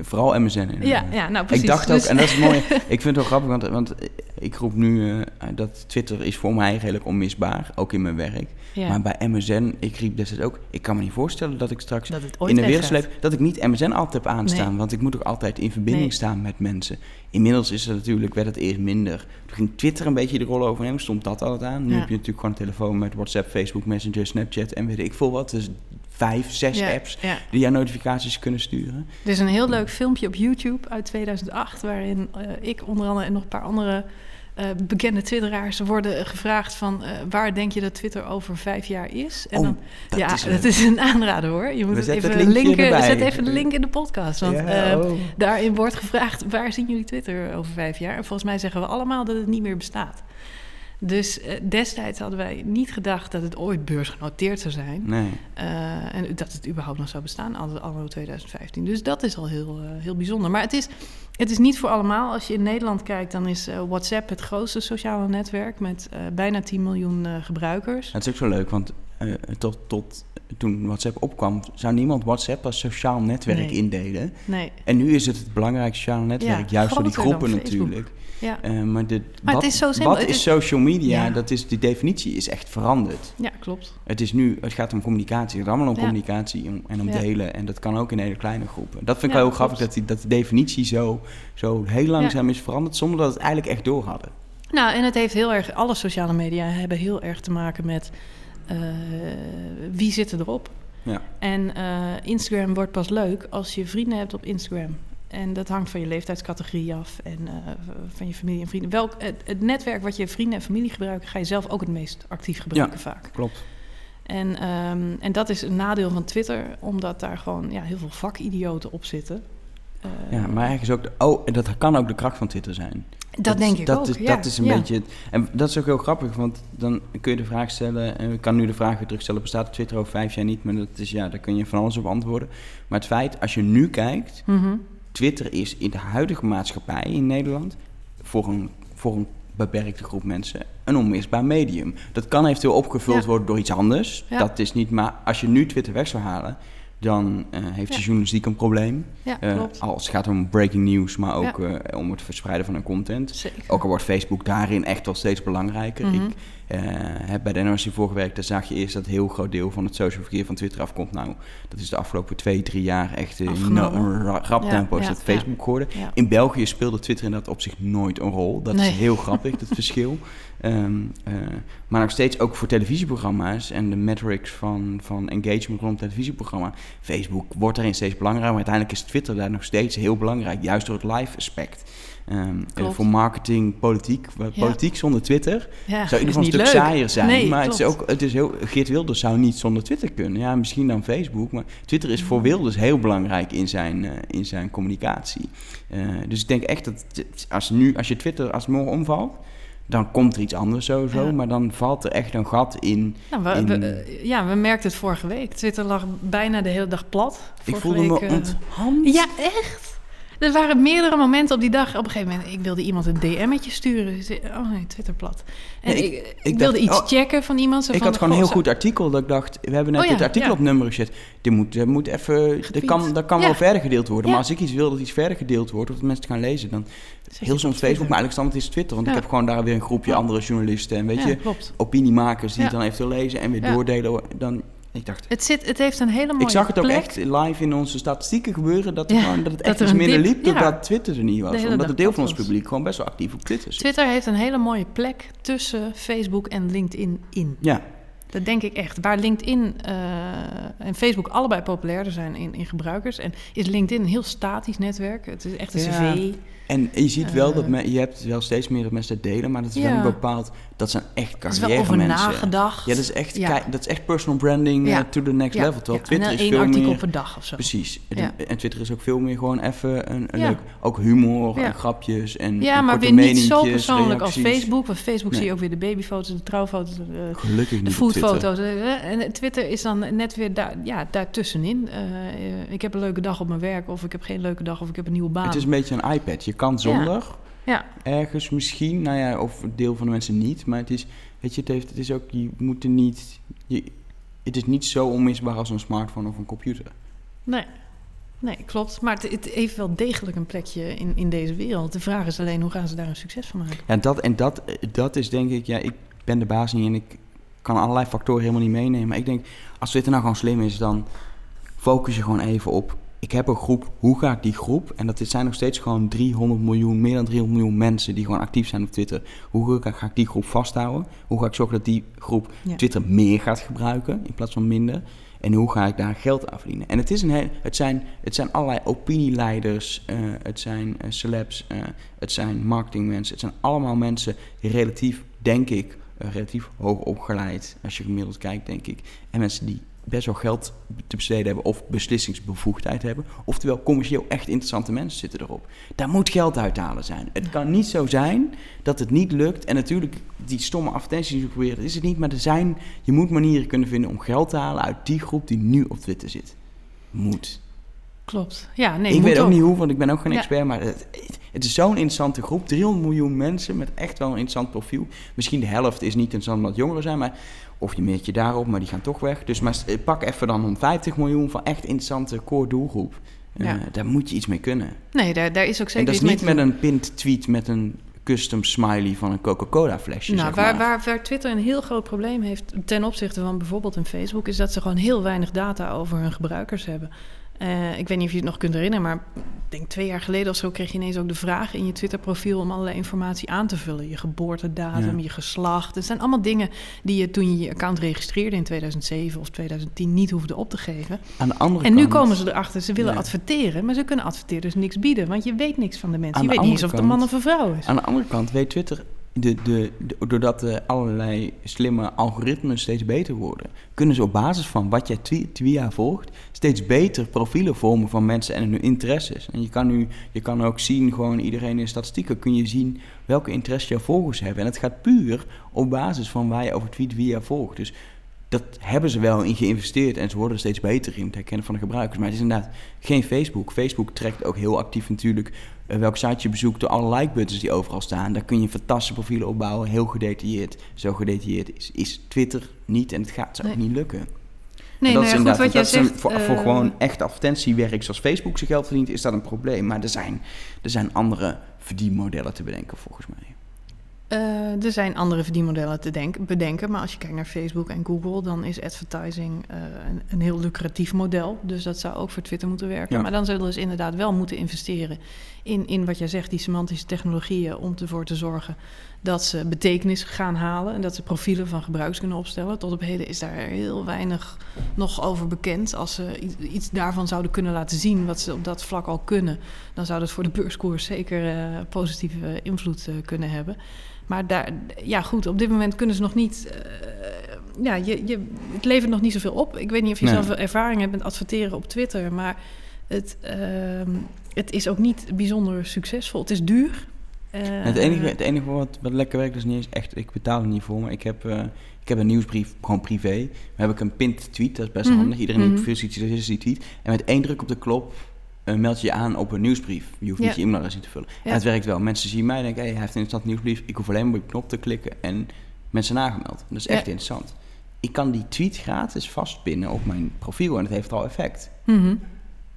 Vooral MSN. inderdaad. Ja, ja, nou precies. Ik dacht ook, Dus- en dat is mooi. ik vind het wel grappig, want, want ik roep nu eh, dat Twitter is voor mij redelijk onmisbaar, ook in mijn werk. ja, Maar bij MSN, ik riep destijds ook, ik kan me niet voorstellen dat ik straks dat het ooit in de wereld leef, dat ik niet MSN altijd heb aanstaan. Nee. Want ik moet ook altijd in verbinding Nee. staan met mensen. Inmiddels is het natuurlijk, werd het eerst minder. Toen ging Twitter een beetje de rol overnemen, stond dat altijd aan. Nu Ja. heb je natuurlijk gewoon een telefoon met WhatsApp, Facebook, Messenger, Snapchat en weet ik veel wat. Dus vijf, zes Ja, apps Ja. die jou notificaties kunnen sturen. Is een heel leuk filmpje op YouTube uit 2008... waarin eh, ik onder andere en nog een paar andere eh, bekende twitteraars... worden gevraagd van... eh, waar denk je dat Twitter over vijf jaar is? En Oh, dan, Dat ja, is, dat is een aanrader hoor. Je moet We het even het linken. erbij. Zet even de link in de podcast. Want Ja, oh. daarin wordt gevraagd... waar zien jullie Twitter over vijf jaar? En volgens mij zeggen we allemaal dat het niet meer bestaat. Dus eh, destijds hadden wij niet gedacht dat het ooit beursgenoteerd zou zijn. Nee. Eh, en dat het überhaupt nog zou bestaan, anno anno 2015. Dus dat is al heel, eh, heel bijzonder. Maar het is, het is niet voor allemaal. Als je in Nederland kijkt, dan is WhatsApp het grootste sociale netwerk met bijna 10 miljoen gebruikers. Het is ook zo leuk, want tot, tot toen WhatsApp opkwam, zou niemand WhatsApp als sociaal netwerk Nee. indelen. Nee, En nu is het het belangrijkste sociale netwerk, Ja, juist voor die groepen natuurlijk. Ja. Eh, maar de, Maar wat, het is zo simpel. wat Het is is- social media? Ja. Dat is, die definitie is echt veranderd. ja, klopt. Het, is nu, het gaat om communicatie. Het gaat allemaal om Ja. communicatie om- en om delen. En dat kan ook in hele kleine groepen. Dat vind ik wel heel grappig, dat die, dat de definitie zo, zo heel langzaam is veranderd... zonder dat we het eigenlijk echt door hadden. Nou, en het heeft heel erg, alle sociale media hebben heel erg te maken met eh, wie zit erop. Ja. En eh, Instagram wordt pas leuk als je vrienden hebt op Instagram. En dat hangt van je leeftijdscategorie af en eh, van je familie en vrienden. Welk, het, het netwerk wat je vrienden en familie gebruiken, ga je zelf ook het meest actief gebruiken vaak. Klopt. En, ehm, en dat is een nadeel van Twitter, omdat daar gewoon ja, heel veel vakidioten op zitten. Eh, Ja, maar eigenlijk is ook... De, oh, en dat kan ook de kracht van Twitter zijn. dat, denk is- ik dat ook. Is, ja, dat is een ja. beetje... En dat is ook heel grappig, want dan kun je de vraag stellen... En ik kan nu de vraag weer terugstellen, bestaat Twitter over vijf jaar niet? Maar dat is, ja, daar kun je van alles op antwoorden. Maar het feit, als je nu kijkt... Mhm. Twitter is in de huidige maatschappij in Nederland... voor een, voor een beperkte groep mensen een onmisbaar medium. Dat kan eventueel opgevuld Ja. worden door iets anders. Ja. Dat is niet... Maar als je nu Twitter weg zou halen... dan eh, heeft de Ja. journalistiek een probleem. Eh, als het gaat om breaking news, maar ook eh, om het verspreiden van hun content. Zeker. Ook al wordt Facebook daarin echt wel steeds belangrijker. Mhm. Ik heb bij de NRC voor gewerkt, daar zag je eerst dat een heel groot deel van het social verkeer van Twitter afkomt. Nou, dat is de afgelopen twee, drie jaar echt eh, een ra- rap Ja, tempo is dat ja. Facebook geworden. Ja. In België speelde Twitter in dat opzicht nooit een rol. Dat Nee. is heel grappig, dat verschil. Ehm, eh, maar nog steeds ook voor televisieprogramma's en de metrics van, van engagement rond televisieprogramma. Facebook wordt daarin steeds belangrijker, maar uiteindelijk is Twitter daar nog steeds heel belangrijk, juist door het live aspect. Eh, Klopt. voor marketing, politiek. Ja. Politiek zonder Twitter Ja, zou in ieder geval een stuk leuk. saaier zijn. Nee, maar het is ook, het is heel, Geert Wilders zou niet zonder Twitter kunnen. Ja, misschien dan Facebook. Maar Twitter is voor Wilders heel belangrijk in zijn, eh, in zijn communicatie. Eh, dus ik denk echt dat als, nu, als je Twitter als morgen omvalt, dan komt er iets anders sowieso. Ja. Maar dan valt er echt een gat in. Nou, we, in- we- eh, ja, we merkten het vorige week. Twitter lag bijna de hele dag plat. ik voelde me week, eh, onthand. Ja, echt? Er waren meerdere momenten op die dag. Op een gegeven moment, ik wilde iemand een DM'tje sturen. Oh nee, Twitter plat. En Nee, ik, ik- ik, ik wilde dacht, iets oh, checken van iemand. Zo Ik van, had gewoon een heel zo- goed artikel dat ik dacht, we hebben net Oh ja, dit artikel ja. op nummer gezet. Dit moet, dit moet even, Getweet. kan, dat kan Ja. wel verder gedeeld worden. Maar als ik iets wil dat iets verder gedeeld wordt, of dat mensen het gaan lezen, dan heel soms Facebook, maar eigenlijk standaard is Twitter. Want ik heb gewoon daar weer een groepje andere journalisten en weet je, klopt. opiniemakers die het dan eventueel lezen en weer doordelen. Dan, ik dacht, Het, zit, het heeft een hele mooie ik zag het ook echt live in onze statistieken gebeuren, dat, er Ja, gewoon, dat het echt iets minder liep doordat ja. Twitter er niet was. De Omdat een deel van ons publiek gewoon best wel actief op Twitter zit. Twitter heeft een hele mooie plek tussen Facebook en LinkedIn in. Ja, Dat denk ik echt. Waar LinkedIn eh, en Facebook allebei populairder zijn in, in gebruikers. En is LinkedIn een heel statisch netwerk. Het is echt een Ja. cv. en je ziet wel Eh. dat men, je hebt wel steeds meer dat mensen delen, maar dat is wel een bepaald, dat zijn echt is wel over carrière mensen. nagedacht. Ja, dat is echt, Ja. dat is echt personal branding Ja. eh, to the next Ja, level. Terwijl. Twitter en is één veel artikel meer... per dag of zo. Precies. En Twitter is ook veel meer gewoon even een, een leuk... Ook humor en grapjes en Ja, en maar weer niet zo persoonlijk als. Facebook. Want Facebook zie je ook weer de babyfoto's, de trouwfoto's, de, Gelukkig de niet op Twitter. foodfoto's. eh, En Twitter is dan net weer daar, ja, daartussenin. Eh, eh, ik heb een leuke dag op mijn werk of ik heb geen leuke dag of ik heb een nieuwe baan. Het is een beetje een iPad. Je kan zonder, Ja, ergens misschien, nou ja, of een deel van de mensen niet. Maar het is, weet je, het, heeft, het is ook, je moet er niet... Je, het is niet zo onmisbaar als een smartphone of een computer. nee. Nee, klopt. Maar het, het heeft wel degelijk een plekje in, in deze wereld. De vraag is alleen, hoe gaan ze daar een succes van maken? Ja, dat, en dat, dat is denk ik, ja, ik ben de baas niet en ik kan allerlei factoren helemaal niet meenemen. Maar ik denk, als Twitter nou gewoon slim is, dan focus je gewoon even op. Ik heb een groep, hoe ga ik die groep? En dat zijn nog steeds gewoon 300 miljoen, meer dan 300 miljoen mensen die gewoon actief zijn op Twitter. Hoe ga, ga ik die groep vasthouden? Hoe ga ik zorgen dat die groep Ja. Twitter meer gaat gebruiken in plaats van minder? En hoe ga ik daar geld aan verdienen? En het, is een heel, het, zijn, het zijn allerlei opinieleiders, eh, het zijn eh, celebs, eh, het zijn marketingmensen. Het zijn allemaal mensen die relatief, denk ik, relatief hoog opgeleid, als je gemiddeld kijkt, denk ik. En mensen die best wel geld te besteden hebben of beslissingsbevoegdheid hebben. Oftewel, commercieel echt interessante mensen zitten erop. Daar moet geld uit te halen zijn. Het kan niet zo zijn dat het niet lukt. En natuurlijk, die stomme advertenties die proberen, dat is het niet. Maar er zijn, je moet manieren kunnen vinden om geld te halen uit die groep die nu op Twitter zit. Moet. Klopt. Ja, nee, ik weet ook ook. niet hoe, want ik ben ook geen Ja. expert. Maar het, het is zo'n interessante groep. 300 miljoen mensen met echt wel een interessant profiel. Misschien de helft is niet interessant omdat jongeren zijn. Maar, of je meet je daarop, maar die gaan toch weg. Dus maar s- pak even dan 150 miljoen van echt interessante core doelgroep. Eh, daar moet je iets mee kunnen. Nee, daar, daar is ook zeker en dat is niet met een pinned tweet met een custom smiley van een Coca-Cola flesje. Nou, zeg waar, maar. waar, waar Twitter een heel groot probleem heeft ten opzichte van bijvoorbeeld een Facebook, is dat ze gewoon heel weinig data over hun gebruikers hebben. Eh, ik weet niet of je het nog kunt herinneren, maar ik denk twee jaar geleden of zo kreeg je ineens ook de vraag in je Twitter-profiel om allerlei informatie aan te vullen. Je geboortedatum, Ja. je geslacht. Het zijn allemaal dingen die je toen je je account registreerde in 2007 of 2010 niet hoefde op te geven. Aan de andere En nu komen ze erachter, ze willen Ja. adverteren, maar ze kunnen adverteerders niks bieden, want je weet niks van de mensen. Aan Je weet niet eens of het een man of een vrouw is. Aan de andere kant weet Twitter, de, de, de- doordat er allerlei slimme algoritmes steeds beter worden, kunnen ze op basis van wat jij via volgt, steeds beter profielen vormen van mensen en hun interesses. En je kan nu, je kan ook zien, gewoon iedereen in statistieken, kun je zien welke interesses jouw volgers hebben. En het gaat puur op basis van waar je over tweet via volgt. Dus dat hebben ze wel in geïnvesteerd en ze worden er steeds beter in het herkennen van de gebruikers. Maar het is inderdaad geen Facebook. Facebook trekt ook heel actief natuurlijk welk site je bezoekt door alle like-buttons die overal staan. Daar kun je fantastische profielen opbouwen, heel gedetailleerd. Zo gedetailleerd is, is Twitter niet en het gaat ook Nee. niet lukken. Nee, dat nou is goed, wat jij een- zegt... voor, voor eh, gewoon echt advertentiewerk zoals Facebook zijn geld verdient, is dat een probleem. Maar er zijn, er zijn andere verdienmodellen te bedenken volgens mij. Eh, er zijn andere verdienmodellen te denk- bedenken, maar als je kijkt naar Facebook en Google, dan is advertising eh, een, een heel lucratief model. Dus dat zou ook voor Twitter moeten werken. Ja. Maar dan zullen ze inderdaad wel moeten investeren in, in wat jij zegt, die semantische technologieën, om ervoor te zorgen dat ze betekenis gaan halen en dat ze profielen van gebruikers kunnen opstellen. Tot op heden is daar heel weinig nog over bekend. Als ze iets, daarvan zouden kunnen laten zien, wat ze op dat vlak al kunnen, dan zou dat voor de beurskoers zeker eh, positieve invloed eh, kunnen hebben. Maar daar, ja goed, op dit moment kunnen ze nog niet. eh, ja, je, je, het levert nog niet zoveel op. Ik weet niet of je Nee. zelf ervaring hebt met adverteren op Twitter, maar het, ehm, het is ook niet bijzonder succesvol. Het is duur. Eh, het, enige, het enige wat, wat lekker werkt is niet eens echt, ik betaal er niet voor, maar ik heb, eh, ik heb een nieuwsbrief, gewoon privé. Dan heb ik een pinned tweet, dat is best Mhm, handig. Iedereen die op veel ziet, is die tweet. En met één druk op de klop eh, meld je je aan op een nieuwsbrief. Je hoeft niet je e-mailadres in te vullen. Ja. En het werkt wel. Mensen zien mij en denken, hey, hij heeft een interessante nieuwsbrief. Ik hoef alleen maar op die knop te klikken en mensen nagemeld. Dat is echt Ja. interessant. Ik kan die tweet gratis vastpinnen op mijn profiel en het heeft al effect. Mhm.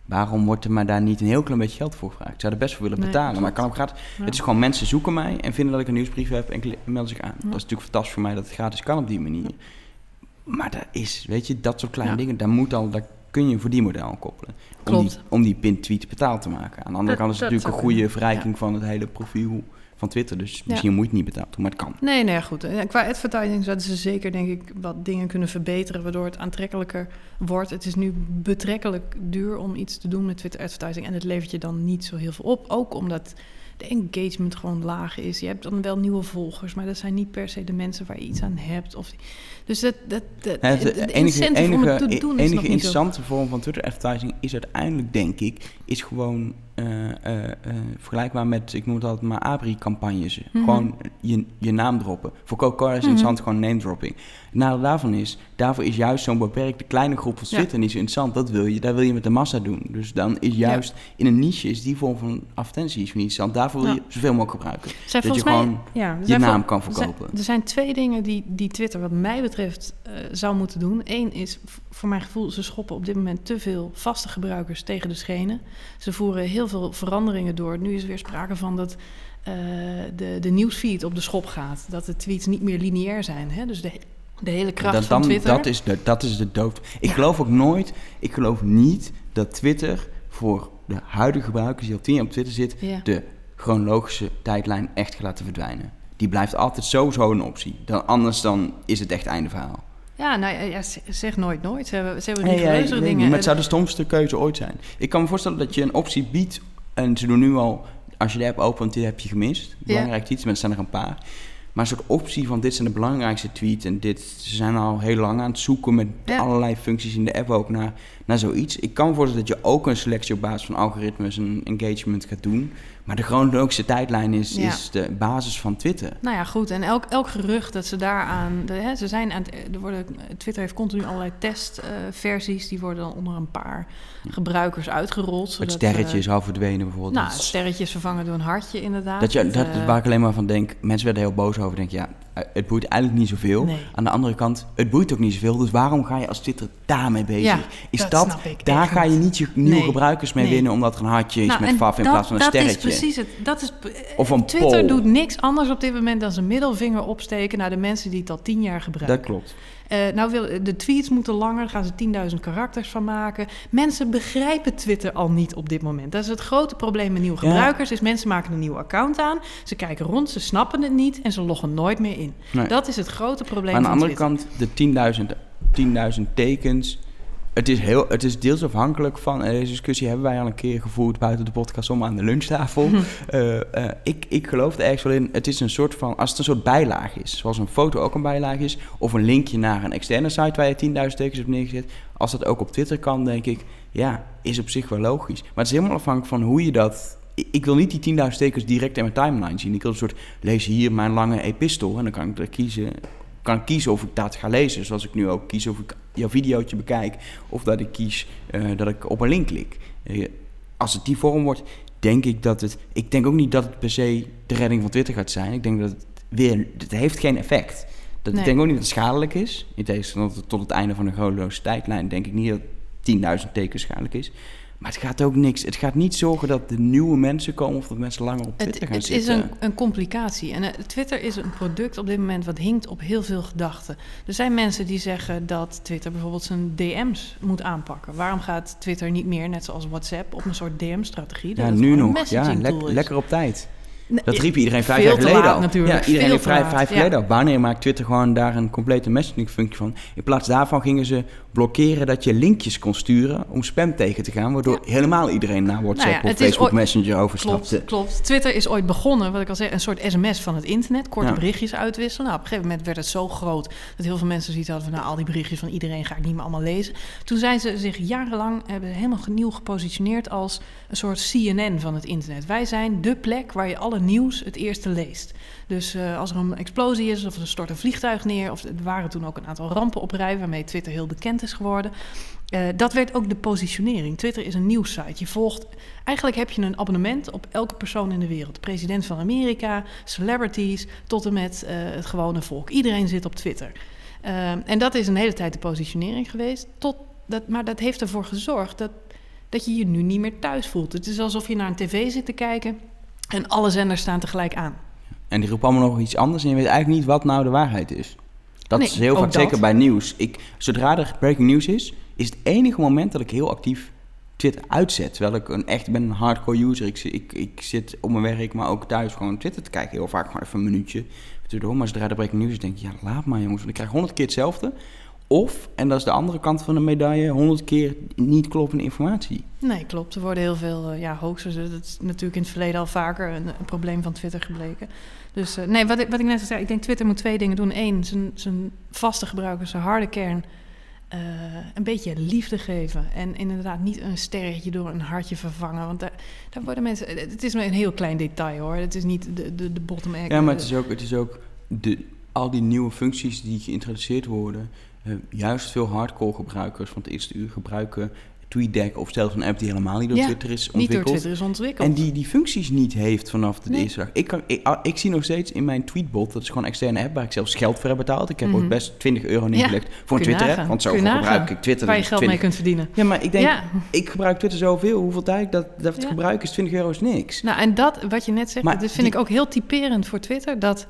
Waarom wordt er maar daar niet een heel klein beetje geld voor gevraagd? Ik zou er best voor willen Nee, betalen, maar ik kan ook gratis. Ja. Het is gewoon mensen zoeken mij en vinden dat ik een nieuwsbrief heb en melden zich aan. Ja. Dat is natuurlijk fantastisch voor mij dat het gratis kan op die manier. Maar daar is, weet je, dat soort kleine Ja. dingen, daar moet al, daar kun je voor die model aan koppelen. Om die, om die pin tweet betaald te maken. Aan de andere Dat- kant is het dat natuurlijk een goede verrijking van het hele profiel van Twitter. Dus misschien moet je het niet betaald doen, maar het kan. Nee, nee, goed. En Qua advertising zouden ze zeker, denk ik, wat dingen kunnen verbeteren... waardoor het aantrekkelijker wordt. Het is nu betrekkelijk duur om iets te doen met Twitter advertising... en het levert je dan niet zo heel veel op. Ook omdat de engagement gewoon laag is. Je hebt dan wel nieuwe volgers, maar dat zijn niet per se de mensen waar je iets aan hebt. Of, dus dat, dat, dat, Het de enige, incentive om het te enige, doen is enige nog niet zo... interessante vorm van Twitter advertising is uiteindelijk, denk ik, is gewoon eh, vergelijkbaar met, ik noem het altijd maar abri-campagnes. Mhm. Gewoon je, je naam droppen. Voor Coca-Cola is het interessant gewoon name dropping. Het nadeel daarvan is, daarvoor is juist zo'n beperkte kleine groep van Ja. Twitter niet zo interessant. Dat wil je, daar wil je met de massa doen. Dus dan is juist in een niche is die vorm van advertentie is niet interessant. Daarvoor wil Ja. je zoveel mogelijk gebruiken. Dat je mij- gewoon ja, je naam kan er verkopen. Er zijn twee dingen die, die Twitter, wat mij betreft, zou moeten doen. Eén is, voor mijn gevoel, ze schoppen op dit moment te veel vaste gebruikers tegen de schenen. Ze voeren heel veel veranderingen door. Nu is er weer sprake van dat eh, de, de nieuwsfeed op de schop gaat. Dat de tweets niet meer lineair zijn. Hè? Dus de, de hele kracht dat, van dan, Twitter. Dat is de, dat is de dood. Ik geloof ook nooit, ik geloof niet dat Twitter voor de huidige gebruikers die al tien jaar op Twitter zitten, Ja. de chronologische tijdlijn echt gaat laten verdwijnen. Die blijft altijd sowieso een optie. Dan, anders dan is het echt einde verhaal. Ja, nou ja, zeg nooit nooit. Ze hebben, ze hebben Nee, die niet, dingen. maar het zou de stomste keuze ooit zijn. Ik kan me voorstellen dat je een optie biedt, en ze doen nu al, als je de app opent, dit heb je gemist. Belangrijk iets, mensen zijn er een paar. Maar een soort optie van dit zijn de belangrijkste tweets en dit, ze zijn al heel lang aan het zoeken met Ja. allerlei functies in de app ook naar, naar zoiets. Ik kan me voorstellen dat je ook een selectie op basis van algoritmes en engagement gaat doen. Maar de chronologische tijdlijn is, Ja. is de basis van Twitter. Nou ja, goed. En elk, elk gerucht dat ze daaraan... De, hè, ze zijn aan er worden, Twitter heeft continu allerlei testversies. die worden dan onder een paar gebruikers uitgerold. Het sterretje eh, is al verdwenen bijvoorbeeld. nou, is- sterretjes vervangen door een hartje inderdaad. Dat, je, dat eh, waar ik alleen maar van denk. Mensen werden heel boos over. Denk ja, eh, het boeit eigenlijk niet zoveel. Nee. Aan de andere kant, het boeit ook niet zoveel. Dus waarom ga je als Twitter daarmee bezig? Ja, is dat dat, daar echt ga je niet. je nieuwe Nee. gebruikers mee Nee. winnen, omdat er een hartje is nou, met faf in dat- plaats van een dat sterretje. is precies het. Dat is, Of een Twitter poll. doet niks anders op dit moment dan zijn middelvinger opsteken naar de mensen die het al tien jaar gebruiken. Dat klopt. Eh, nou wil, de tweets moeten langer, daar gaan ze 10.000 karakters van maken. Mensen begrijpen Twitter al niet op dit moment. Dat is het grote probleem met nieuwe Ja. gebruikers. Is mensen maken een nieuw account aan, ze kijken rond, ze snappen het niet en ze loggen nooit meer in. Nee. Dat is het grote probleem Maar aan de andere Twitter. kant, de 10.000 10.000 tekens. Het is, heel, het is deels afhankelijk van. En deze discussie hebben wij al een keer gevoerd buiten de podcast om aan de lunchtafel. Eh, eh, ik, ik geloof er ergens wel in. Het is een soort van. Als het een soort bijlage is, zoals een foto ook een bijlage is. Of een linkje naar een externe site waar je 10.000 tekens hebt neergezet. Als dat ook op Twitter kan, denk ik. Ja, is op zich wel logisch. Maar het is helemaal afhankelijk van hoe je dat. Ik, ik wil niet die 10.000 tekens direct in mijn timeline zien. Ik wil een soort. Lees hier mijn lange epistel. En dan kan ik er kiezen kan kiezen of ik dat ga lezen. Zoals ik nu ook kies of ik jouw videootje bekijk. Of dat ik kies eh, dat ik op een link klik. Eh, als het die vorm wordt, denk ik dat het... Ik denk ook niet dat het per se de redding van Twitter gaat zijn. Ik denk dat het weer... Het heeft geen effect. Dat, Nee. Ik denk ook niet dat het schadelijk is. In tegenstelling tot, het einde van de chronologische tijdlijn... denk ik niet dat 10.000 tekens schadelijk is. Maar het gaat ook niks. Het gaat niet zorgen dat er nieuwe mensen komen... of dat mensen langer op Het, Twitter gaan het is zitten. een, een complicatie. En eh, Twitter is een product op dit moment wat hinkt op heel veel gedachten. Er zijn mensen die zeggen dat Twitter bijvoorbeeld zijn DM's moet aanpakken. Waarom gaat Twitter niet meer, net zoals WhatsApp, op een soort DM-strategie? Ja, nu nog. Ja, lek- lekker op tijd. Dat riep iedereen vijf jaar geleden laat al. natuurlijk, Ja, iedereen vijf, vijf ja. geleden al. Wanneer maakt Twitter gewoon daar een complete messaging functie van? In plaats daarvan gingen ze blokkeren dat je linkjes kon sturen om spam tegen te gaan, waardoor helemaal iedereen naar WhatsApp Nou ja, of Facebook ooit- Messenger overstapte. Klopt, klopt. Twitter is ooit begonnen, wat ik al zei, een soort sms van het internet. Korte Ja. berichtjes uitwisselen. Nou, op een gegeven moment werd het zo groot dat heel veel mensen zoiets hadden van... nou, al die berichtjes van iedereen ga ik niet meer allemaal lezen. Toen zijn ze zich jarenlang hebben helemaal nieuw gepositioneerd als een soort CNN van het internet. Wij zijn de plek waar je alle nieuws het eerste leest. Dus eh, als er een explosie is of er stort een vliegtuig neer... of er waren toen ook een aantal rampen op rij... waarmee Twitter heel bekend is geworden... Uh, dat werd ook de positionering. Twitter is een nieuwssite. Je volgt, eigenlijk heb je een abonnement op elke persoon in de wereld. President van Amerika, celebrities, tot en met uh, het gewone volk. Iedereen zit op Twitter. En dat is een hele tijd de positionering geweest. Tot dat, maar dat heeft ervoor gezorgd dat, dat je je nu niet meer thuis voelt. Het is alsof je naar een tv zit te kijken en alle zenders staan tegelijk aan. En die roepen allemaal nog iets anders en je weet eigenlijk niet wat nou de waarheid is. Dat nee, is heel vaak, zeker bij nieuws. Ik, zodra er breaking news is, is het enige moment dat ik heel actief Twitter uitzet. Terwijl ik een, echt ben een hardcore user. Ik, ik, ik zit op mijn werk, maar ook thuis gewoon Twitter te kijken. Heel vaak gewoon even een minuutje. Maar zodra de breaking news is, denk ik, ja, laat maar jongens. Want ik krijg honderd keer hetzelfde. Of, en dat is de andere kant van de medaille, honderd keer niet kloppende informatie. Nee, klopt. Er worden heel veel uh, ja, hoaxers. Dat is natuurlijk in het verleden al vaker een, een probleem van Twitter gebleken. Dus uh, nee, wat ik, wat ik net zei, ik denk Twitter moet twee dingen doen. Eén, zijn, zijn vaste gebruikers, zijn harde kern, uh, een beetje liefde geven. En inderdaad niet een sterretje door een hartje vervangen. Want daar, daar worden mensen... Het is maar een heel klein detail hoor. Het is niet de, de, de bottom egg. Ja, maar het is ook, het is ook de, al die nieuwe functies die geïntroduceerd worden... Uh, juist veel hardcore gebruikers van het eerste uur gebruiken TweetDeck of zelfs een app die helemaal niet door ja, Twitter is ontwikkeld. Niet door Twitter is ontwikkeld. En die die functies niet heeft vanaf de nee. eerste dag. Ik, kan, ik, ah, ik, zie nog steeds in mijn tweetbot, dat is gewoon een externe app waar ik zelfs geld voor heb betaald. Ik heb mm -hmm. ook best 20 euro neergelegd ja, voor een Twitter-app, want zo gebruik ik Twitter. Waar je geld 20. mee kunt verdienen. Ja, maar ik denk, ja. ik gebruik Twitter zoveel, hoeveel tijd dat, dat het gebruik is, 20 euro is niks. Nou, en dat, wat je net zegt, maar dat vind die, ik ook heel typerend voor Twitter, dat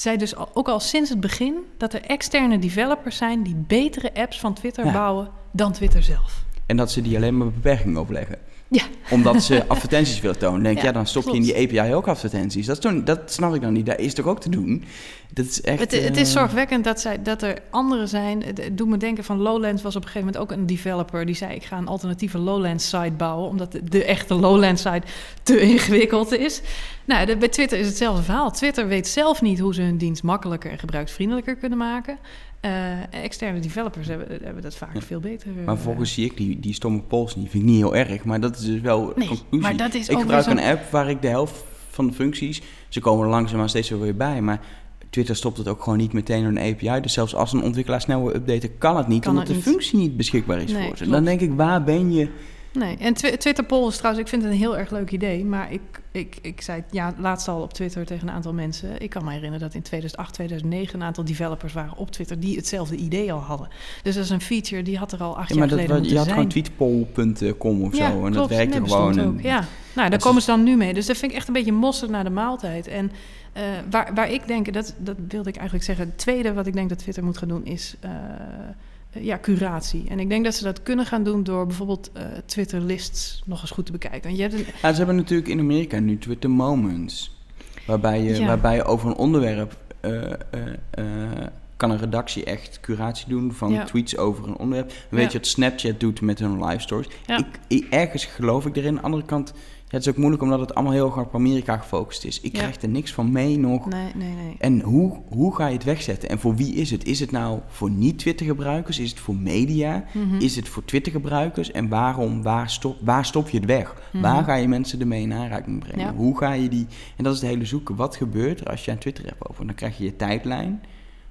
zij dus al, ook al sinds het begin dat er externe developers zijn die betere apps van Twitter ja. bouwen dan Twitter zelf. En dat ze die alleen maar beperkingen opleggen. Ja. Omdat ze advertenties willen tonen. Denk ja, ja dan stop klopt. je in die API ook advertenties. Dat, is toch, dat snap ik dan niet. Dat is toch ook te doen? Dat is echt, het, het is zorgwekkend dat, zij, dat er anderen zijn. Het, het doet me denken van Lowlands was op een gegeven moment ook een developer. Die zei ik ga een alternatieve Lowlands site bouwen. Omdat de, de echte Lowlands site te ingewikkeld is. Nou, de, bij Twitter is hetzelfde verhaal. Twitter weet zelf niet hoe ze hun dienst makkelijker en gebruiksvriendelijker kunnen maken. Uh, externe developers hebben, hebben dat vaak ja. veel beter. Maar uh, volgens zie ik die, die stomme polls niet. Vind ik niet heel erg. Maar dat is dus wel nee, conclusie. Maar dat is ik gebruik een app waar ik de helft van de functies... Ze komen er langzaamaan steeds weer bij. Maar Twitter stopt het ook gewoon niet meteen door een API. Dus zelfs als een ontwikkelaar snel wil updaten, kan het niet. Kan omdat het de niet. functie niet beschikbaar is Nee, voor ze. klopt. Dan denk ik, waar ben je... Nee, en tw Twitter polls trouwens, ik vind het een heel erg leuk idee. Maar ik, ik, ik zei het ja, laatst al op Twitter tegen een aantal mensen. Ik kan me herinneren dat in 2008, 2009 een aantal developers waren op Twitter die hetzelfde idee al hadden. Dus dat is een feature die had er al acht Ja, jaar maar dat, geleden wa- je had gewoon tweetpoll.com of Ja, zo. En klopt. dat werkte Nee, gewoon. ook. En- Ja, nou, daar komen ze dan nu mee. Dus dat vind ik echt een beetje mosterd naar de maaltijd. En eh, waar, waar ik denk, dat, dat wilde ik eigenlijk zeggen. Het tweede wat ik denk dat Twitter moet gaan doen is eh, ja, curatie. En ik denk dat ze dat kunnen gaan doen door bijvoorbeeld eh, Twitter lists nog eens goed te bekijken. Want je hebt een, Ja, ze hebben natuurlijk in Amerika nu Twitter Moments. Waarbij je, Ja. waarbij je over een onderwerp... eh, eh, eh, kan een redactie echt curatie doen van Ja. tweets over een onderwerp. Weet je wat Snapchat doet met hun live stories? Ik, ik- ergens geloof ik erin. Aan de andere kant, het is ook moeilijk omdat het allemaal heel erg op Amerika gefocust is. Ik Ja. krijg er niks van mee nog. nee, nee, nee. En hoe, hoe ga je het wegzetten? En voor wie is het? Is het nou voor niet-Twitter-gebruikers? Is het voor media? Mhm. Is het voor Twitter-gebruikers? En waarom? Waar stop, waar stop je het weg? Mhm. Waar ga je mensen ermee in aanraking brengen? Ja. Hoe ga je die... En dat is het hele zoeken. Wat gebeurt er als je een Twitter-app opent? Dan krijg je je tijdlijn.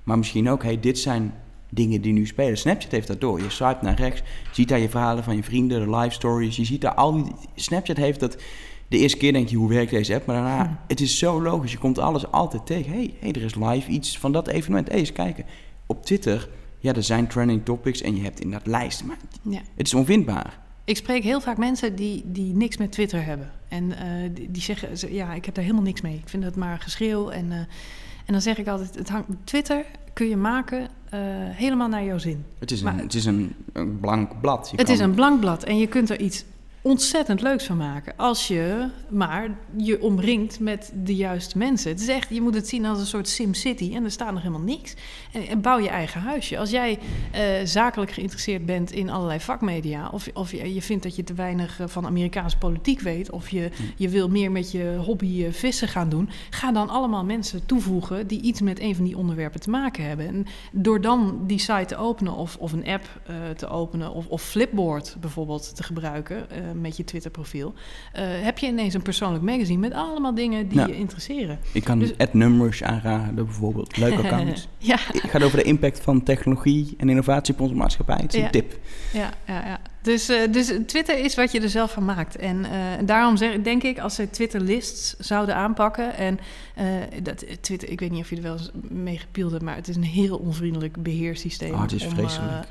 Maar misschien ook, hey, dit zijn dingen die nu spelen. Snapchat heeft dat door. Je swipe naar rechts, ziet daar je verhalen van je vrienden, de live stories. Je ziet daar al die... Snapchat heeft dat... De eerste keer denk je, hoe werkt deze app? Maar daarna, Hm. het is zo logisch. Je komt alles altijd tegen. hey, hey, er is live iets van dat evenement. hey, eens kijken. Op Twitter, ja, er zijn trending topics en je hebt inderdaad lijsten. Maar Ja. het is onvindbaar. Ik spreek heel vaak mensen die, die niks met Twitter hebben. En eh, die, die zeggen, ze- ja, ik heb daar helemaal niks mee. Ik vind het maar geschreeuw. En, eh, en dan zeg ik altijd, het hangt, Twitter kun je maken eh, helemaal naar jouw zin. Het is een, het is een, een blank blad. Je Het kan- is een blank blad en je kunt er iets ontzettend leuks van maken. Als je maar je omringt met de juiste mensen. Het is echt, je moet het zien als een soort SimCity en er staat nog helemaal niks. En, en bouw je eigen huisje. Als jij eh, zakelijk geïnteresseerd bent in allerlei vakmedia... of, of je, je vindt dat je te weinig eh, van Amerikaanse politiek weet... of je, je wil meer met je hobby eh, vissen gaan doen... ga dan allemaal mensen toevoegen die iets met een van die onderwerpen te maken hebben. En door dan die site te openen of, of een app te openen... Of, of Flipboard bijvoorbeeld te gebruiken... ehm, met je Twitter-profiel, eh, heb je ineens een persoonlijk magazine met allemaal dingen die Ja. je interesseren. Ik kan Dus- Ed Numbers aanraden, bijvoorbeeld. Leuk account. ja, Het gaat over de impact van technologie en innovatie op onze maatschappij. Het is een tip. ja, ja, ja. Dus, eh, dus Twitter is wat je er zelf van maakt. En eh, daarom zeg, denk ik, als ze Twitter-lists zouden aanpakken... en eh, dat, Twitter, ik weet niet of je er wel eens mee gepield hebt... maar het is een heel onvriendelijk beheersysteem. Oh, het is om, vreselijk.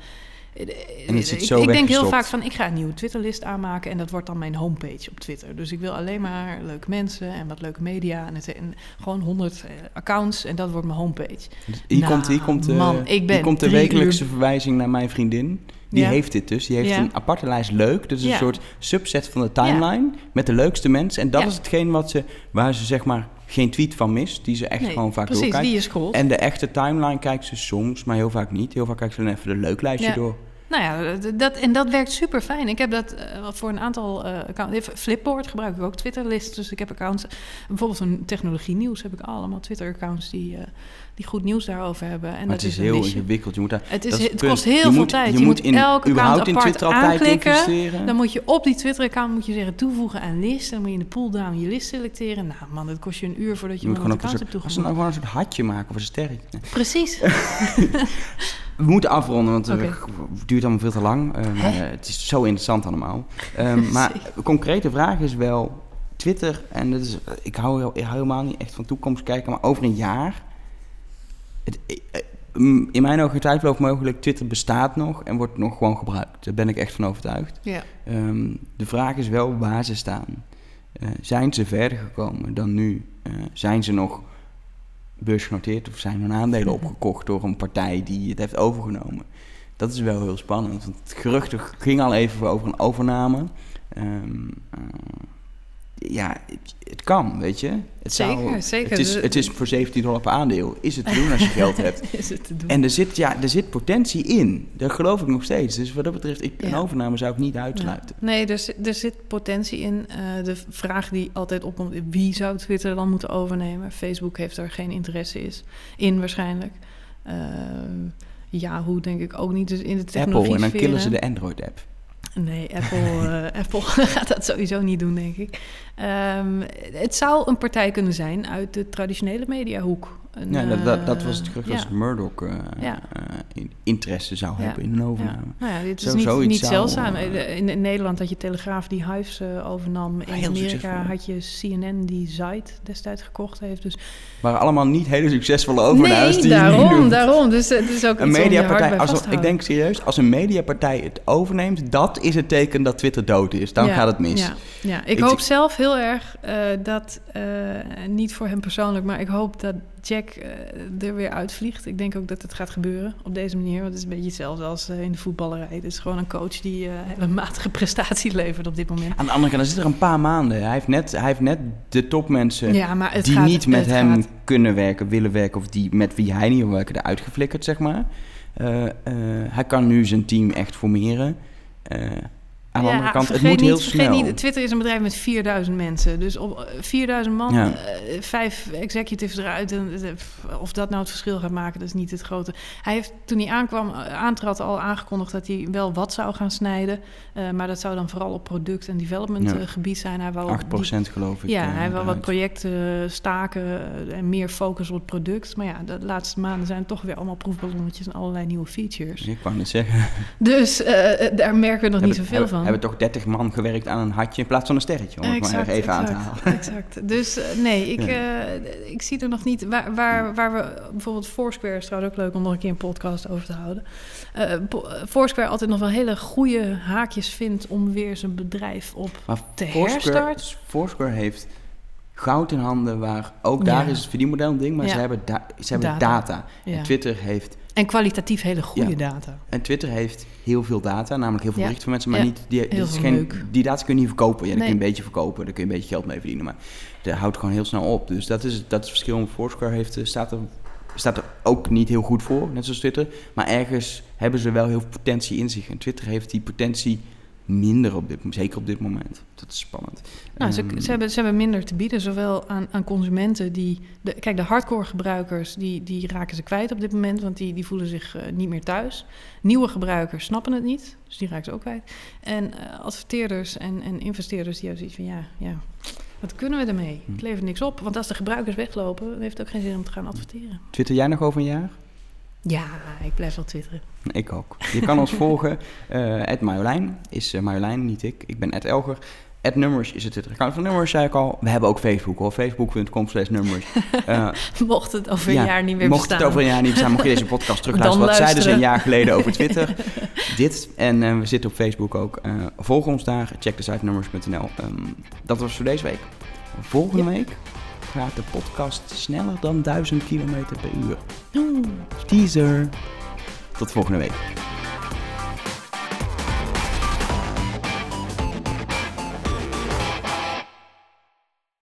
Eh, En het zit ik, zo ik denk heel vaak van, ik ga een nieuwe Twitterlist aanmaken... en dat wordt dan mijn homepage op Twitter. Dus ik wil alleen maar leuke mensen en wat leuke media... en, het, en gewoon 100 accounts en dat wordt mijn homepage. Dus Hier Nou, komt, hier komt, eh, man, ik hier komt de wekelijkse uur- verwijzing naar mijn vriendin. Die Ja. heeft dit dus. Die heeft Ja. een aparte lijst leuk. Dat is een soort subset van de timeline met de leukste mensen. En dat is hetgeen wat ze, waar ze zeg maar geen tweet van mist. Die ze echt Nee, gewoon vaak precies, doorkijkt. die. En de echte timeline kijkt ze soms, maar heel vaak niet. Heel vaak kijkt ze dan even de leuk lijstje door. Nou ja, dat, en dat werkt super fijn. Ik heb dat eh, voor een aantal eh accounts. Flipboard gebruik ik ook, Twitterlist. Dus ik heb accounts. Bijvoorbeeld een technologie nieuws heb ik allemaal Twitter-accounts die, eh, die goed nieuws daarover hebben. En Maar dat het is heel ingewikkeld. Je moet daar, Het, is, het kost heel Je veel moet- tijd. Je, Je, moet moet in, elk account überhaupt in apart Twitter aanklikken. investeren. Dan moet je op die Twitter-account moet je zeggen toevoegen aan list. Dan moet je in de pull-down je list selecteren. Nou man, dat kost je een uur voordat je, Je moet gewoon account hebt als ze nou toegevoegd. gewoon een soort hatje maken of een sterretje. Precies. We moeten afronden, want Oké. het duurt allemaal veel te lang. Ehm, eh, het is zo interessant allemaal. Ehm, maar een concrete vraag is wel... Twitter, en dat is, ik, hou, ik hou helemaal niet echt van toekomst kijken... maar over een jaar... Het, eh, mm, in mijn ogen twijfel mogelijk... Twitter bestaat nog en wordt nog gewoon gebruikt. Daar ben ik echt van overtuigd. ja. Ehm, de vraag is wel waar ze staan. Eh, zijn ze verder gekomen dan nu? Eh, zijn ze nog beursgenoteerd of zijn hun aandelen opgekocht door een partij die het heeft overgenomen? Dat is wel heel spannend, want het gerucht ging al even over een overname. Ehm, eh, ja, het, kan, weet je. Het Zeker, zeker. Het is, De- het is voor 17 dollar per aandeel. Is het te doen als je geld hebt? Is het te doen. En er zit, ja, er zit potentie in. Dat geloof ik nog steeds. Dus wat dat betreft, ik, een overname zou ik niet uitsluiten. Ja. Nee, er, zit- er zit potentie in. Eh, de vraag die altijd opkomt, wie zou Twitter dan moeten overnemen? Facebook heeft er geen interesse is, in waarschijnlijk. Uh, Yahoo denk ik ook niet. Dus in de technologie Apple, en dan killen ze de Android-app. Nee, Apple, uh, Apple gaat dat sowieso niet doen, denk ik. Um, het zou een partij kunnen zijn uit de traditionele mediahoek. Een, ja, dat, dat, dat was het gerucht als Murdoch uh, ja. in, interesse zou hebben in een overname. Nou ja, dit is Zo, niet, niet zeldzaam. In, in, Nederland had je Telegraaf die Hives uh, overnam. In Amerika had je CNN die Zite destijds gekocht heeft. Dus... Maar allemaal niet hele succesvolle overnames. Nee, die daarom, daarom. Dus het is ook een mediapartij. Als, ik denk serieus, als een mediapartij het overneemt, dat is het teken dat Twitter dood is. Dan gaat het mis. Ja, ja. Ik, ik hoop zelf heel erg dat, niet voor hem persoonlijk, maar ik hoop dat Jack uh, er weer uitvliegt. Ik denk ook dat het gaat gebeuren op deze manier. Want het is een beetje hetzelfde als uh, in de voetballerij. Het is gewoon een coach die uh, hele matige prestatie levert op dit moment. Aan de andere kant, er zit er een paar maanden. Hij heeft net, hij heeft net de topmensen ja, die gaat, niet met hem gaat. kunnen werken, willen werken... of die met wie hij niet wil werken, eruit geflikkerd, zeg maar. Uh, hij kan nu zijn team echt formeren... Aan de ja, andere kant, het niet, moet heel snel. Niet, Twitter is een bedrijf met 4000 mensen. Dus op 4000 man, ja. uh, vijf executives eruit. En, uh, of dat nou het verschil gaat maken, dat is niet het grote. Hij heeft toen hij aankwam, aantrad al aangekondigd dat hij wel wat zou gaan snijden. Uh, maar dat zou dan vooral op product- en development ja. gebied zijn. Hij wou 8% die, geloof ik. Ja, hij wil wat projecten staken en meer focus op het product. Maar ja, de laatste maanden zijn toch weer allemaal proefballonnetjes en allerlei nieuwe features. Ik wou net zeggen. Dus daar merken we nog niet zoveel van hebben toch 30 man gewerkt aan een hatje in plaats van een sterretje, om exact, het maar even exact, aan te halen. Exact. Dus uh, nee, ik, ja. uh, ik zie er nog niet... Waar, waar, waar we bijvoorbeeld Foursquare is trouwens ook leuk om nog een keer een podcast over te houden. Uh, Foursquare altijd nog wel hele goede haakjes vindt om weer zijn bedrijf op maar te Foursquare, herstarten. Foursquare heeft goud in handen waar ook daar Ja. is het verdienmodel een ding, maar Ja. ze hebben, da- ze hebben Data. data. Ja. En Twitter heeft En kwalitatief hele goede Ja. data. En Twitter heeft heel veel data, namelijk heel veel berichten van mensen, maar niet, die, is geen, die data kun je niet verkopen. Ja, Nee. kun je een beetje verkopen, daar kun je een beetje geld mee verdienen, maar dat houdt gewoon heel snel op. Dus dat is, dat is het verschil. Foursquare heeft, eh, staat, er, staat er ook niet heel goed voor, net zoals Twitter. Maar ergens hebben ze wel heel veel potentie in zich. En Twitter heeft die potentie minder op dit zeker op dit moment. Dat is spannend. Nou, ze, Ehm, ze, hebben, ze hebben minder te bieden, zowel aan, aan consumenten die... De, kijk, de hardcore gebruikers, die, die raken ze kwijt op dit moment... want die, die voelen zich eh, niet meer thuis. Nieuwe gebruikers snappen het niet, dus die raken ze ook kwijt. En eh, adverteerders en, en investeerders, die hebben zoiets van... ja, ja, wat kunnen we ermee? Hm. Het levert niks op, want als de gebruikers weglopen... heeft het ook geen zin om te gaan adverteren. Twitter jij nog over een jaar? Ja, ik blijf wel twitteren. Ik ook. Je kan ons volgen. Ed Marjolein is uh, Marjolein, niet ik. Ik ben Ed Elger. Ed Nummers is het Twitter-account van Nummers, zei ik al. We hebben ook Facebook hoor. Facebook.com slash nummers. Uh, mocht het over een ja, jaar niet meer mocht bestaan. het over een jaar niet bestaan, mocht je deze podcast terugluisteren. Wat zeiden ze een jaar geleden over Twitter. Dit. En uh, we zitten op Facebook ook. Uh, volg ons daar. Check de site nummers.nl. Um, dat was voor deze week. Volgende ja. week gaat de podcast sneller dan 1000 km per uur. Teaser. Tot volgende week.